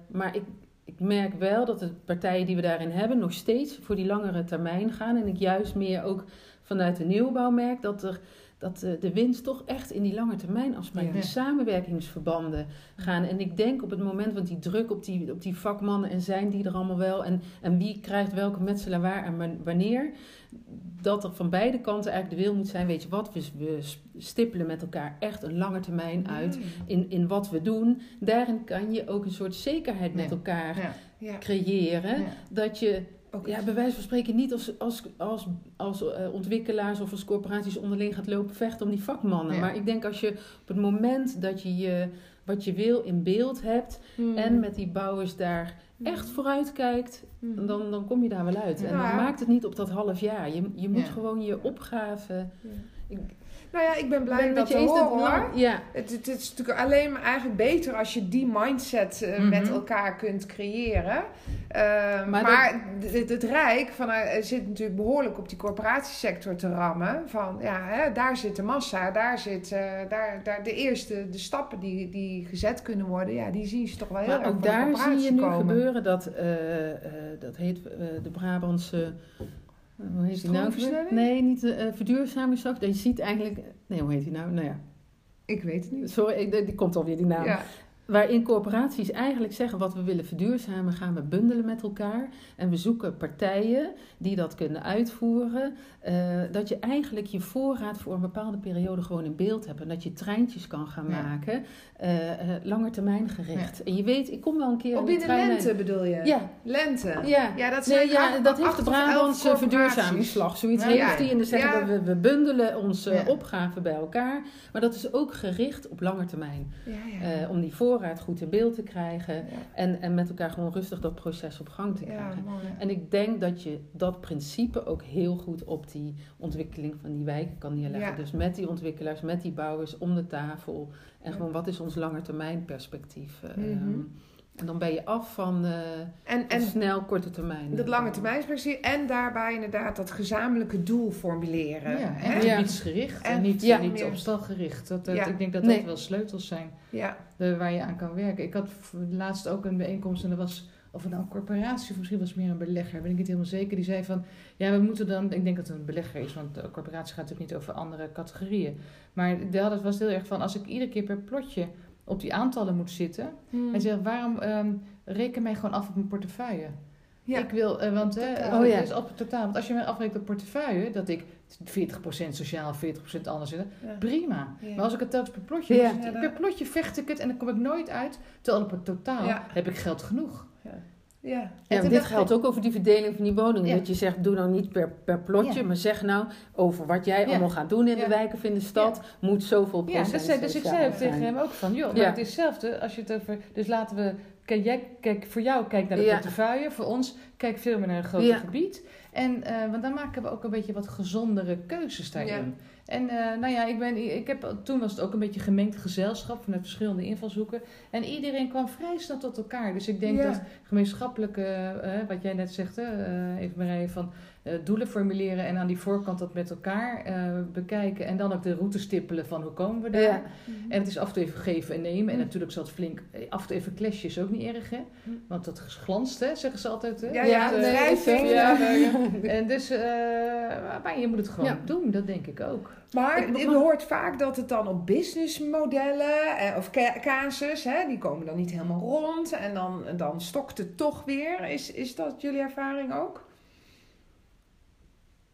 maar ik, ik merk wel dat de partijen die we daarin hebben nog steeds voor die langere termijn gaan. En ik juist meer ook vanuit de nieuwbouw merk dat er dat de, winst toch echt in die lange termijn afspraken, die samenwerkingsverbanden gaan. En ik denk op het moment, want die druk op die, op die vakmannen en zijn die er allemaal wel en, en wie krijgt welke metselaar waar en wanneer, dat er van beide kanten eigenlijk de wil moet zijn, weet je wat, we, we stippelen met elkaar echt een lange termijn uit in, in wat we doen. Daarin kan je ook een soort zekerheid met elkaar creëren, dat je ja, bij wijze van spreken niet als, als, als, als uh, ontwikkelaars of als corporaties onderling gaat lopen vechten om die vakmannen. Maar ik denk als je op het moment dat je, je wat je wil in beeld hebt hmm. en met die bouwers daar echt hmm. vooruit kijkt, hmm. dan, dan kom je daar wel uit. En dan maakt het niet op dat half jaar. Je, je moet gewoon je opgave. Ik, nou ja, ik ben blij ben dat je horen, hoor. Ja. Het, het, is natuurlijk alleen maar eigenlijk beter als je die mindset uh, met elkaar kunt creëren. Uh, maar, maar het, het, Rijk van, uh, zit natuurlijk behoorlijk op die corporatiesector te rammen. Van ja, hè, daar zit de massa, daar zit daar, daar de eerste de stappen die, die gezet kunnen worden. Ja, die zien ze toch wel heel maar erg ook daar zie je nu gebeuren dat, dat heet de Brabantse hoe heet die nou? Nee, niet de uh, verduurzamingsslag. Je ziet eigenlijk... Nee, hoe heet die nou? Nou ja. Ik weet het niet. Sorry, die komt alweer die naam. Ja. Waarin corporaties eigenlijk zeggen wat we willen verduurzamen, gaan we bundelen met elkaar. En we zoeken partijen die dat kunnen uitvoeren. Uh, dat je eigenlijk je voorraad voor een bepaalde periode gewoon in beeld hebt. En dat je treintjes kan gaan maken. Uh, langer termijn gericht. En je weet, ik kom wel een keer. Op in de, lente bedoel je? Ja. Lente. Ja, ja dat, nee, ja, dat heeft de Brabantse verduurzamingsslag. Zoiets heeft die. En dan zeggen we, we bundelen onze opgaven bij elkaar. Maar dat is ook gericht op lange termijn. om die voorraad voorraad goed in beeld te krijgen. En, en met elkaar gewoon rustig dat proces op gang te krijgen. en ik denk dat je dat principe ook heel goed op die ontwikkeling van die wijken kan neerleggen. Dus met die ontwikkelaars, met die bouwers om de tafel. En gewoon wat is ons langetermijnperspectief. Mm en dan ben je af van uh, en, en snel korte termijn. Dat lange termijnsperspectief. En daarbij inderdaad dat gezamenlijke doel formuleren. Ja, en gericht en, niet, ja. niet opstalgericht. Dat, dat Ik denk dat dat wel sleutels zijn ja. waar je aan kan werken. Ik had laatst ook een bijeenkomst en dat was... Of het nou een corporatie of misschien was het meer een belegger, ben ik niet helemaal zeker. Die zei van, ja, we moeten dan... Ik denk dat het een belegger is, want de corporatie gaat natuurlijk niet over andere categorieën. Maar dat was heel erg van, als ik iedere keer per plotje op die aantallen moet zitten. Hmm. En zegt, waarom um, reken mij gewoon af op mijn portefeuille? Ja. Ik wil, uh, want uh, oh, ja. is op totaal. Want als je mij afrekent op portefeuille, dat ik 40% sociaal, 40% anders zit, prima. Maar als ik het telkens per plotje ja. per plotje vecht ik het en dan kom ik nooit uit. Terwijl op het totaal heb ik geld genoeg. Ja, ja dit geldt ook over die verdeling van die woningen. Dat je zegt, doe nou niet per, per plotje, maar zeg nou over wat jij allemaal gaat doen in de wijken of in de stad, moet zoveel procent Ja, dus, dus ik zei ook tegen hem ook van, joh, maar het is hetzelfde als je het over... Dus laten we, kijk, jij, kijk voor jou kijk naar de portefeuille, voor ons kijk veel meer naar een groter gebied. En, uh, want dan maken we ook een beetje wat gezondere keuzes daarin. En uh, nou ja, ik, ben, ik heb, toen was het ook een beetje gemengd gezelschap vanuit verschillende invalshoeken. En iedereen kwam vrij snel tot elkaar. Dus ik denk dat gemeenschappelijke, uh, wat jij net zegt, even Marije, van uh, doelen formuleren en aan die voorkant dat met elkaar uh, bekijken. En dan ook de route stippelen van hoe komen we daar. Ja. En het is af en toe even geven en nemen. En mm. natuurlijk zal het flink, eh, af en toe even clashen is ook niet erg hè. Mm. Want dat glanst hè, zeggen ze altijd. Hè? Ja, ja, ja, En dus, uh, maar je moet het gewoon doen, dat denk ik ook. Maar je hoort vaak dat het dan op businessmodellen eh, of casus, hè, die komen dan niet helemaal rond. En dan, dan stokt het toch weer. Is, is dat jullie ervaring ook?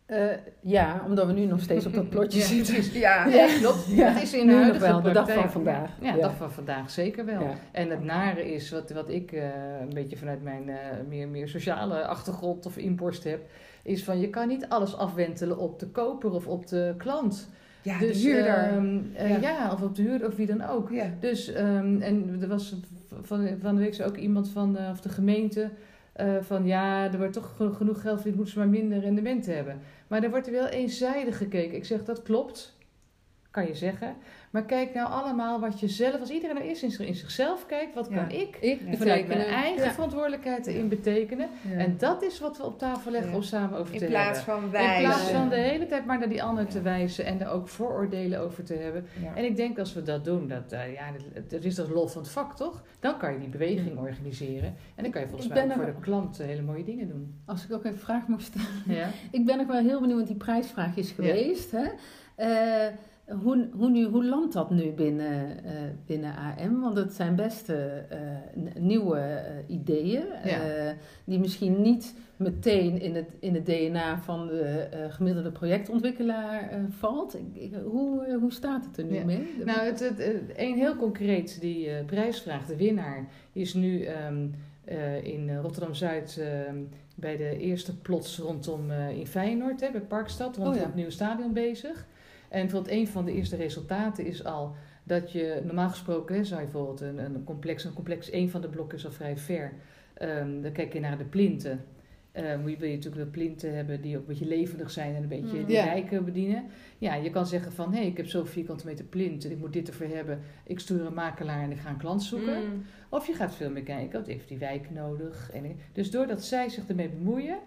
Uh, ja, omdat we nu nog steeds op dat plotje zitten. Ja, ja, klopt. Ja. Het is in nu nog wel, de dag van vandaag. Ja, de dag van vandaag zeker wel. En het nare is, wat, wat ik uh, een beetje vanuit mijn uh, meer, meer sociale achtergrond of inborst heb, is van je kan niet alles afwentelen op de koper of op de klant. Ja, dus, de huurder. Um, ja. ja. of op de huurder of wie dan ook. Ja. Dus, um, en er was van, van de week ook iemand van of de gemeente uh, van ja, er wordt toch genoeg geld voor, moeten ze maar minder rendement hebben. Maar er wordt wel eenzijdig gekeken. Ik zeg dat klopt, kan je zeggen. Maar kijk nou allemaal wat je zelf, als iedereen nou eerst in, zichzelf kijkt, wat kan ik, ik vanuit mijn eigen verantwoordelijkheid erin betekenen. En dat is wat we op tafel leggen om samen over te hebben. In plaats van wijzen. In plaats van de hele tijd maar naar die ander te wijzen en er ook vooroordelen over te hebben. En ik denk als we dat doen, dat, uh, ja, dat, is dat lof van het vak toch? Dan kan je die beweging organiseren. En dan kan je volgens mij ook voor de klant hele mooie dingen doen. Als ik ook even vraag mag stellen. Ja. ik ben ook wel heel benieuwd, want die prijsvraag is geweest. Hè? Uh, hoe, hoe, nu, hoe landt dat nu binnen, uh, binnen AM? Want het zijn best uh, nieuwe uh, ideeën, die misschien niet meteen in het, in het DNA van de gemiddelde projectontwikkelaar valt. Ik, hoe, hoe staat het er nu mee? Nou, het, het, een heel concreet, die prijsvraag, de winnaar, is nu um, in Rotterdam-Zuid ehm, bij de eerste plots rondom in Feyenoord, hè, bij Parkstad, rondom oh, het nieuwe stadion bezig. En bijvoorbeeld een van de eerste resultaten is al dat je normaal gesproken, hè, zou je bijvoorbeeld een, een complex, een complex, één van de blokken is al vrij ver. Um, dan kijk je naar de plinten. Um, wil je natuurlijk de plinten hebben die ook een beetje levendig zijn en een beetje mm. die rijken bedienen. Ja, je kan zeggen van, hé, hey, ik heb zoveel vierkante meter plint en ik moet dit ervoor hebben. Ik stuur een makelaar en ik ga een klant zoeken. Mm. Of je gaat veel meer kijken, wat heeft die wijk nodig? En, dus doordat zij zich ermee bemoeien,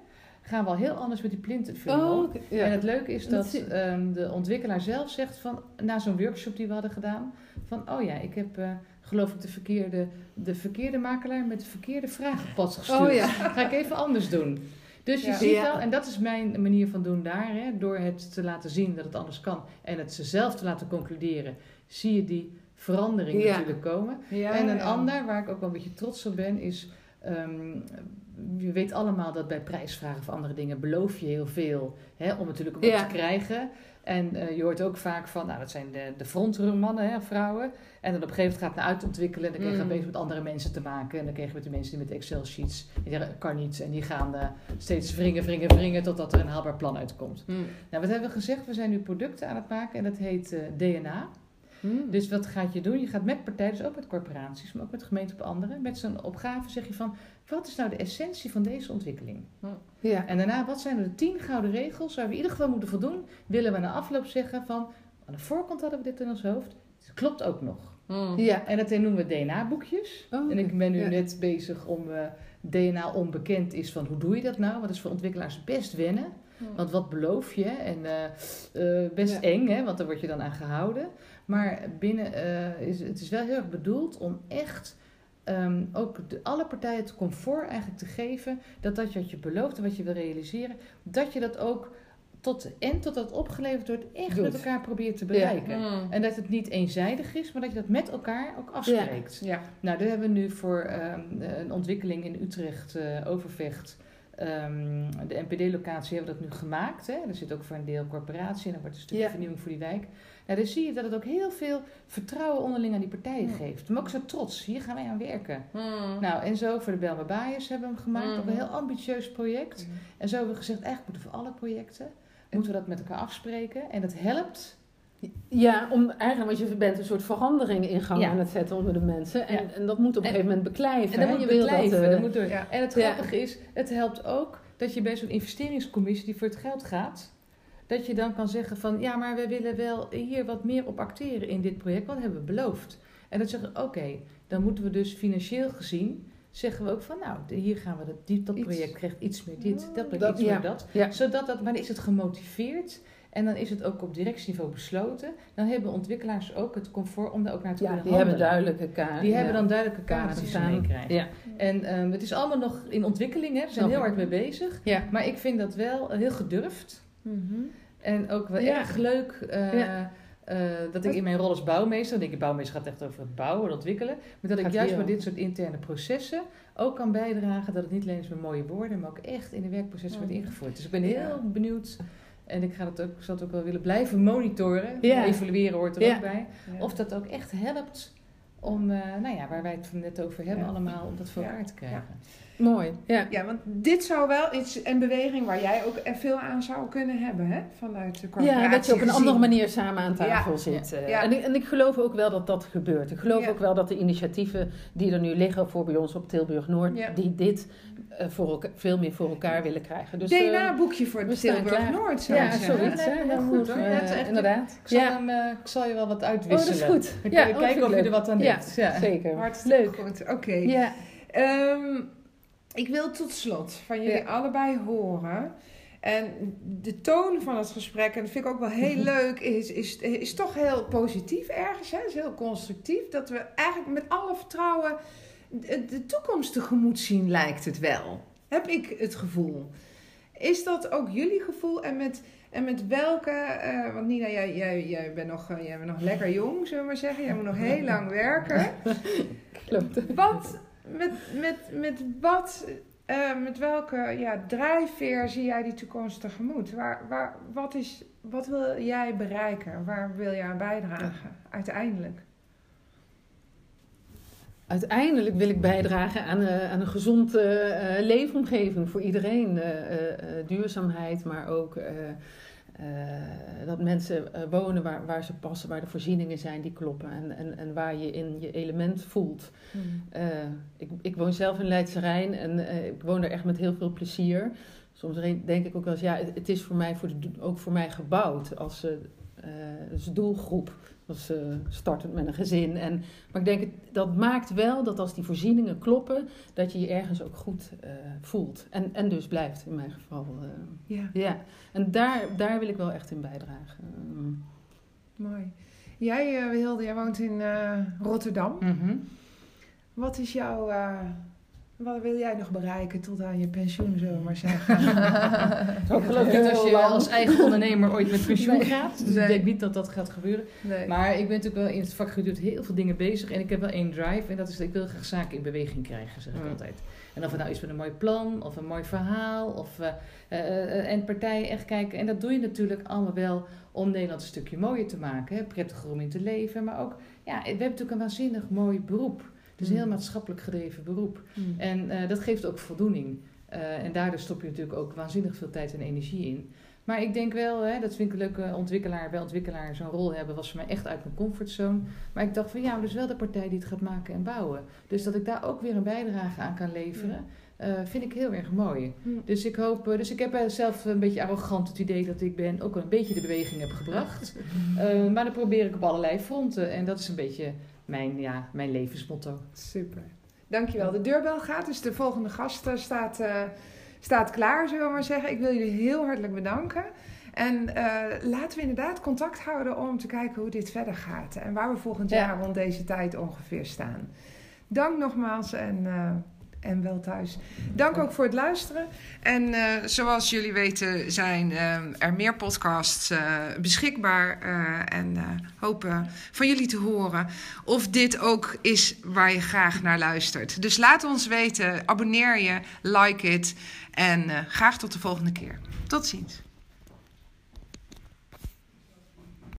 gaan we al heel anders met die plinten vullen. Oh, En het leuke is dat um, de ontwikkelaar zelf zegt van, na zo'n workshop die we hadden gedaan, van oh ja, ik heb uh, geloof ik de verkeerde, de verkeerde makelaar met de verkeerde vragenpad gestuurd. Oh, ja. Ga ik even anders doen. Dus je ziet wel, en dat is mijn manier van doen daar, hè, door het te laten zien dat het anders kan en het ze zelf te laten concluderen, zie je die verandering natuurlijk komen. en een ander, waar ik ook wel een beetje trots op ben, is um, je weet allemaal dat bij prijsvragen of andere dingen beloof je heel veel hè, om natuurlijk ook te krijgen. En uh, je hoort ook vaak van, nou dat zijn de, de frontrunmannen, hè, vrouwen. En dan op een gegeven moment gaat het naar uitontwikkelen. En dan krijg je mm. bezig met andere mensen te maken. En dan krijg je met de mensen die met Excel-sheets, die zeggen, kan niet. En die gaan uh, steeds wringen, wringen, wringen, totdat er een haalbaar plan uitkomt. Mm. Nou, wat hebben we gezegd? We zijn nu producten aan het maken en dat heet uh, eh, DNA. Hmm. Dus wat gaat je doen? Je gaat met partijen, dus ook met corporaties, maar ook met gemeenten op anderen, met zo'n opgave zeg je van, wat is nou de essentie van deze ontwikkeling? Hmm. Ja. En daarna, wat zijn er de tien gouden regels waar we in ieder geval moeten voldoen? Willen we na afloop zeggen van, aan de voorkant hadden we dit in ons hoofd, het klopt ook nog. Hmm. Ja. En dat noemen we DNA-boekjes. Oh, en ik ben nu net bezig om uh, DNA onbekend is van hoe doe je dat nou? Want dat is voor ontwikkelaars best wennen. Want wat beloof je? En uh, uh, best eng, hè? want daar word je dan aan gehouden. Maar binnen, uh, is, het is wel heel erg bedoeld om echt um, ook de, alle partijen het comfort eigenlijk te geven dat dat wat je belooft en wat je wil realiseren, dat je dat ook tot en tot dat opgeleverd wordt, echt met elkaar probeert te bereiken. Mm. En dat het niet eenzijdig is, maar dat je dat met elkaar ook afspreekt. Ja. Nou, daar hebben we nu voor um, een ontwikkeling in Utrecht, uh, Overvecht, Um, de NPD-locatie hebben we dat nu gemaakt. Hè? Er zit ook voor een deel corporatie en dan wordt een stukje vernieuwing voor die wijk. Ja, dan zie je dat het ook heel veel vertrouwen onderling aan die partijen geeft. Maar ook zo trots. Hier gaan wij aan werken. Hmm. Nou, en zo voor de Belma Bias hebben we hem gemaakt. Ook een hmm. heel ambitieus project. Hmm. En zo hebben we gezegd, eigenlijk moeten voor alle projecten... moeten we dat met elkaar afspreken. En dat helpt ja, om eigenlijk, want je bent een soort verandering in gang aan het zetten onder de mensen. En, en dat moet op een gegeven moment beklijven. En dat moet je beklijven. Dat, uh, moet door. En het grappige is, het helpt ook dat je bij zo'n investeringscommissie die voor het geld gaat, dat je dan kan zeggen van ja, maar we willen wel hier wat meer op acteren in dit project, wat hebben we beloofd. En dan zeggen oké, dan moeten we dus financieel gezien zeggen we ook van nou, hier gaan we dat, dat project krijgt iets meer dit, dat project dat, iets meer dat. Zodat dat, maar is het gemotiveerd en dan is het ook op directieniveau besloten. Dan hebben ontwikkelaars ook het comfort om daar ook naar te ja, kunnen die hebben duidelijke kaders. Die hebben dan duidelijke kaders die ze meekrijgen. Ja. En um, het is allemaal nog in ontwikkeling, hè. we zijn heel hard mee bezig. Maar ik vind dat wel heel gedurfd. Mm -hmm. En ook wel erg leuk... Uh, uh, dat ik in mijn rol als bouwmeester, denk ik, bouwmeester gaat echt over het bouwen en ontwikkelen, maar dat ik juist met dit soort interne processen ook kan bijdragen dat het niet alleen is met mooie woorden, maar ook echt in de werkprocessen wordt ingevoerd. Dus ik ben heel benieuwd en ik ga het ook, zal het ook wel willen blijven monitoren. Ja. Evalueren hoort er ook bij. Of dat ook echt helpt om, uh, nou ja, waar wij het net over hebben allemaal, om dat voor elkaar te krijgen. Mooi. Ja. ja, want dit zou wel iets, een beweging waar jij ook veel aan zou kunnen hebben, hè? Vanuit de corporatie Ja, dat je op een andere manier samen aan tafel zit. Eh. Ja. En, ik, en ik geloof ook wel dat dat gebeurt. Ik geloof ook wel dat de initiatieven die er nu liggen voor bij ons op Tilburg Noord, die dit uh, voor elkaar, veel meer voor elkaar willen krijgen. Dus, DNA-boekje voor de Tilburg Noord, zo Ja, zoiets. Ja, heel goed. Hoor. Uh, inderdaad. Ik zal, hem, ik zal je wel wat uitwisselen. Oh, dat is goed. Dan ja, kijken of je er wat aan denkt. Ja, zeker. Hartstikke leuk. Goed, oké. Ja. Um, ik wil tot slot van jullie allebei horen. En de toon van het gesprek, en dat vind ik ook wel heel leuk, is, is, is toch heel positief ergens. Hè? is heel constructief. Dat we eigenlijk met alle vertrouwen de, de toekomst tegemoet zien, lijkt het wel. Heb ik het gevoel. Is dat ook jullie gevoel? En met, en met welke, uh, want Nina, jij, jij, jij, bent nog, jij bent nog lekker jong, zullen we maar zeggen. Jij moet nog heel lang werken. Klopt. Wat, met, met, met wat, uh, met welke ja, drijfveer zie jij die toekomst tegemoet? Waar, waar, wat, is, wat wil jij bereiken? Waar wil je aan bijdragen uiteindelijk? Uiteindelijk wil ik bijdragen aan, uh, aan een gezonde uh, leefomgeving voor iedereen. duurzaamheid, maar ook dat mensen uh, wonen waar, waar ze passen, waar de voorzieningen zijn die kloppen en, en, en waar je in je element voelt. Mm. Uh, ik, ik woon zelf in Leidse Rijn en ik woon er echt met heel veel plezier. Soms denk ik ook wel eens, ja, het, het is voor mij voor de, ook voor mij gebouwd als, als doelgroep was uh, startend met een gezin. En, maar ik denk, dat maakt wel dat als die voorzieningen kloppen, dat je je ergens ook goed uh, voelt. En, en dus blijft in mijn geval. Uh, ja. ja. En daar, daar wil ik wel echt in bijdragen. Mooi. Jij, Wilde, jij woont in Rotterdam. Mm -hmm. Wat is jouw wat wil jij nog bereiken tot aan je pensioen, zullen we maar zeggen? ik geloof niet als je als eigen ondernemer ooit met pensioen gaat. Dus ik denk niet dat dat gaat gebeuren. Maar ik ben natuurlijk wel in het vakgebied heel veel dingen bezig. En ik heb wel één drive. En dat is dat ik wil graag zaken in beweging krijgen, zeg ik altijd. En of het nou is met een mooi plan, of een mooi verhaal, of uh, uh, en partijen echt kijken. En dat doe je natuurlijk allemaal wel om Nederland een stukje mooier te maken. Hè? Prettiger om in te leven. Maar ook, ja, we hebben natuurlijk een waanzinnig mooi beroep. Het is een heel mm. maatschappelijk gedreven beroep. Mm. En uh, dat geeft ook voldoening. Uh, en daardoor stop je natuurlijk ook waanzinnig veel tijd en energie in. Maar ik denk wel, hè, dat vind ik een leuke ontwikkelaar, bij ontwikkelaar zo'n rol hebben, was voor mij echt uit mijn comfortzone. Maar ik dacht van ja, dus wel de partij die het gaat maken en bouwen. Dus dat ik daar ook weer een bijdrage aan kan leveren. Uh, vind ik heel erg mooi. Dus ik hoop, dus ik heb zelf een beetje arrogant het idee dat ik ben ook een beetje de beweging heb gebracht. Uh, maar dan probeer ik op allerlei fronten. En dat is een beetje mijn, ja, mijn levensmotto. Super. Dankjewel. De deurbel gaat, dus de volgende gast eh, staat, uh, staat klaar, zullen we maar zeggen. Ik wil jullie heel hartelijk bedanken. En uh, laten we inderdaad contact houden om te kijken hoe dit verder gaat. En waar we volgend jaar rond deze tijd ongeveer staan. Dank nogmaals en en wel thuis. Dank ook voor het luisteren. En uh, zoals jullie weten zijn uh, er meer podcasts uh, beschikbaar. en hopen van jullie te horen of dit ook is waar je graag naar luistert. Dus laat ons weten, abonneer je, like it en graag tot de volgende keer. Tot ziens.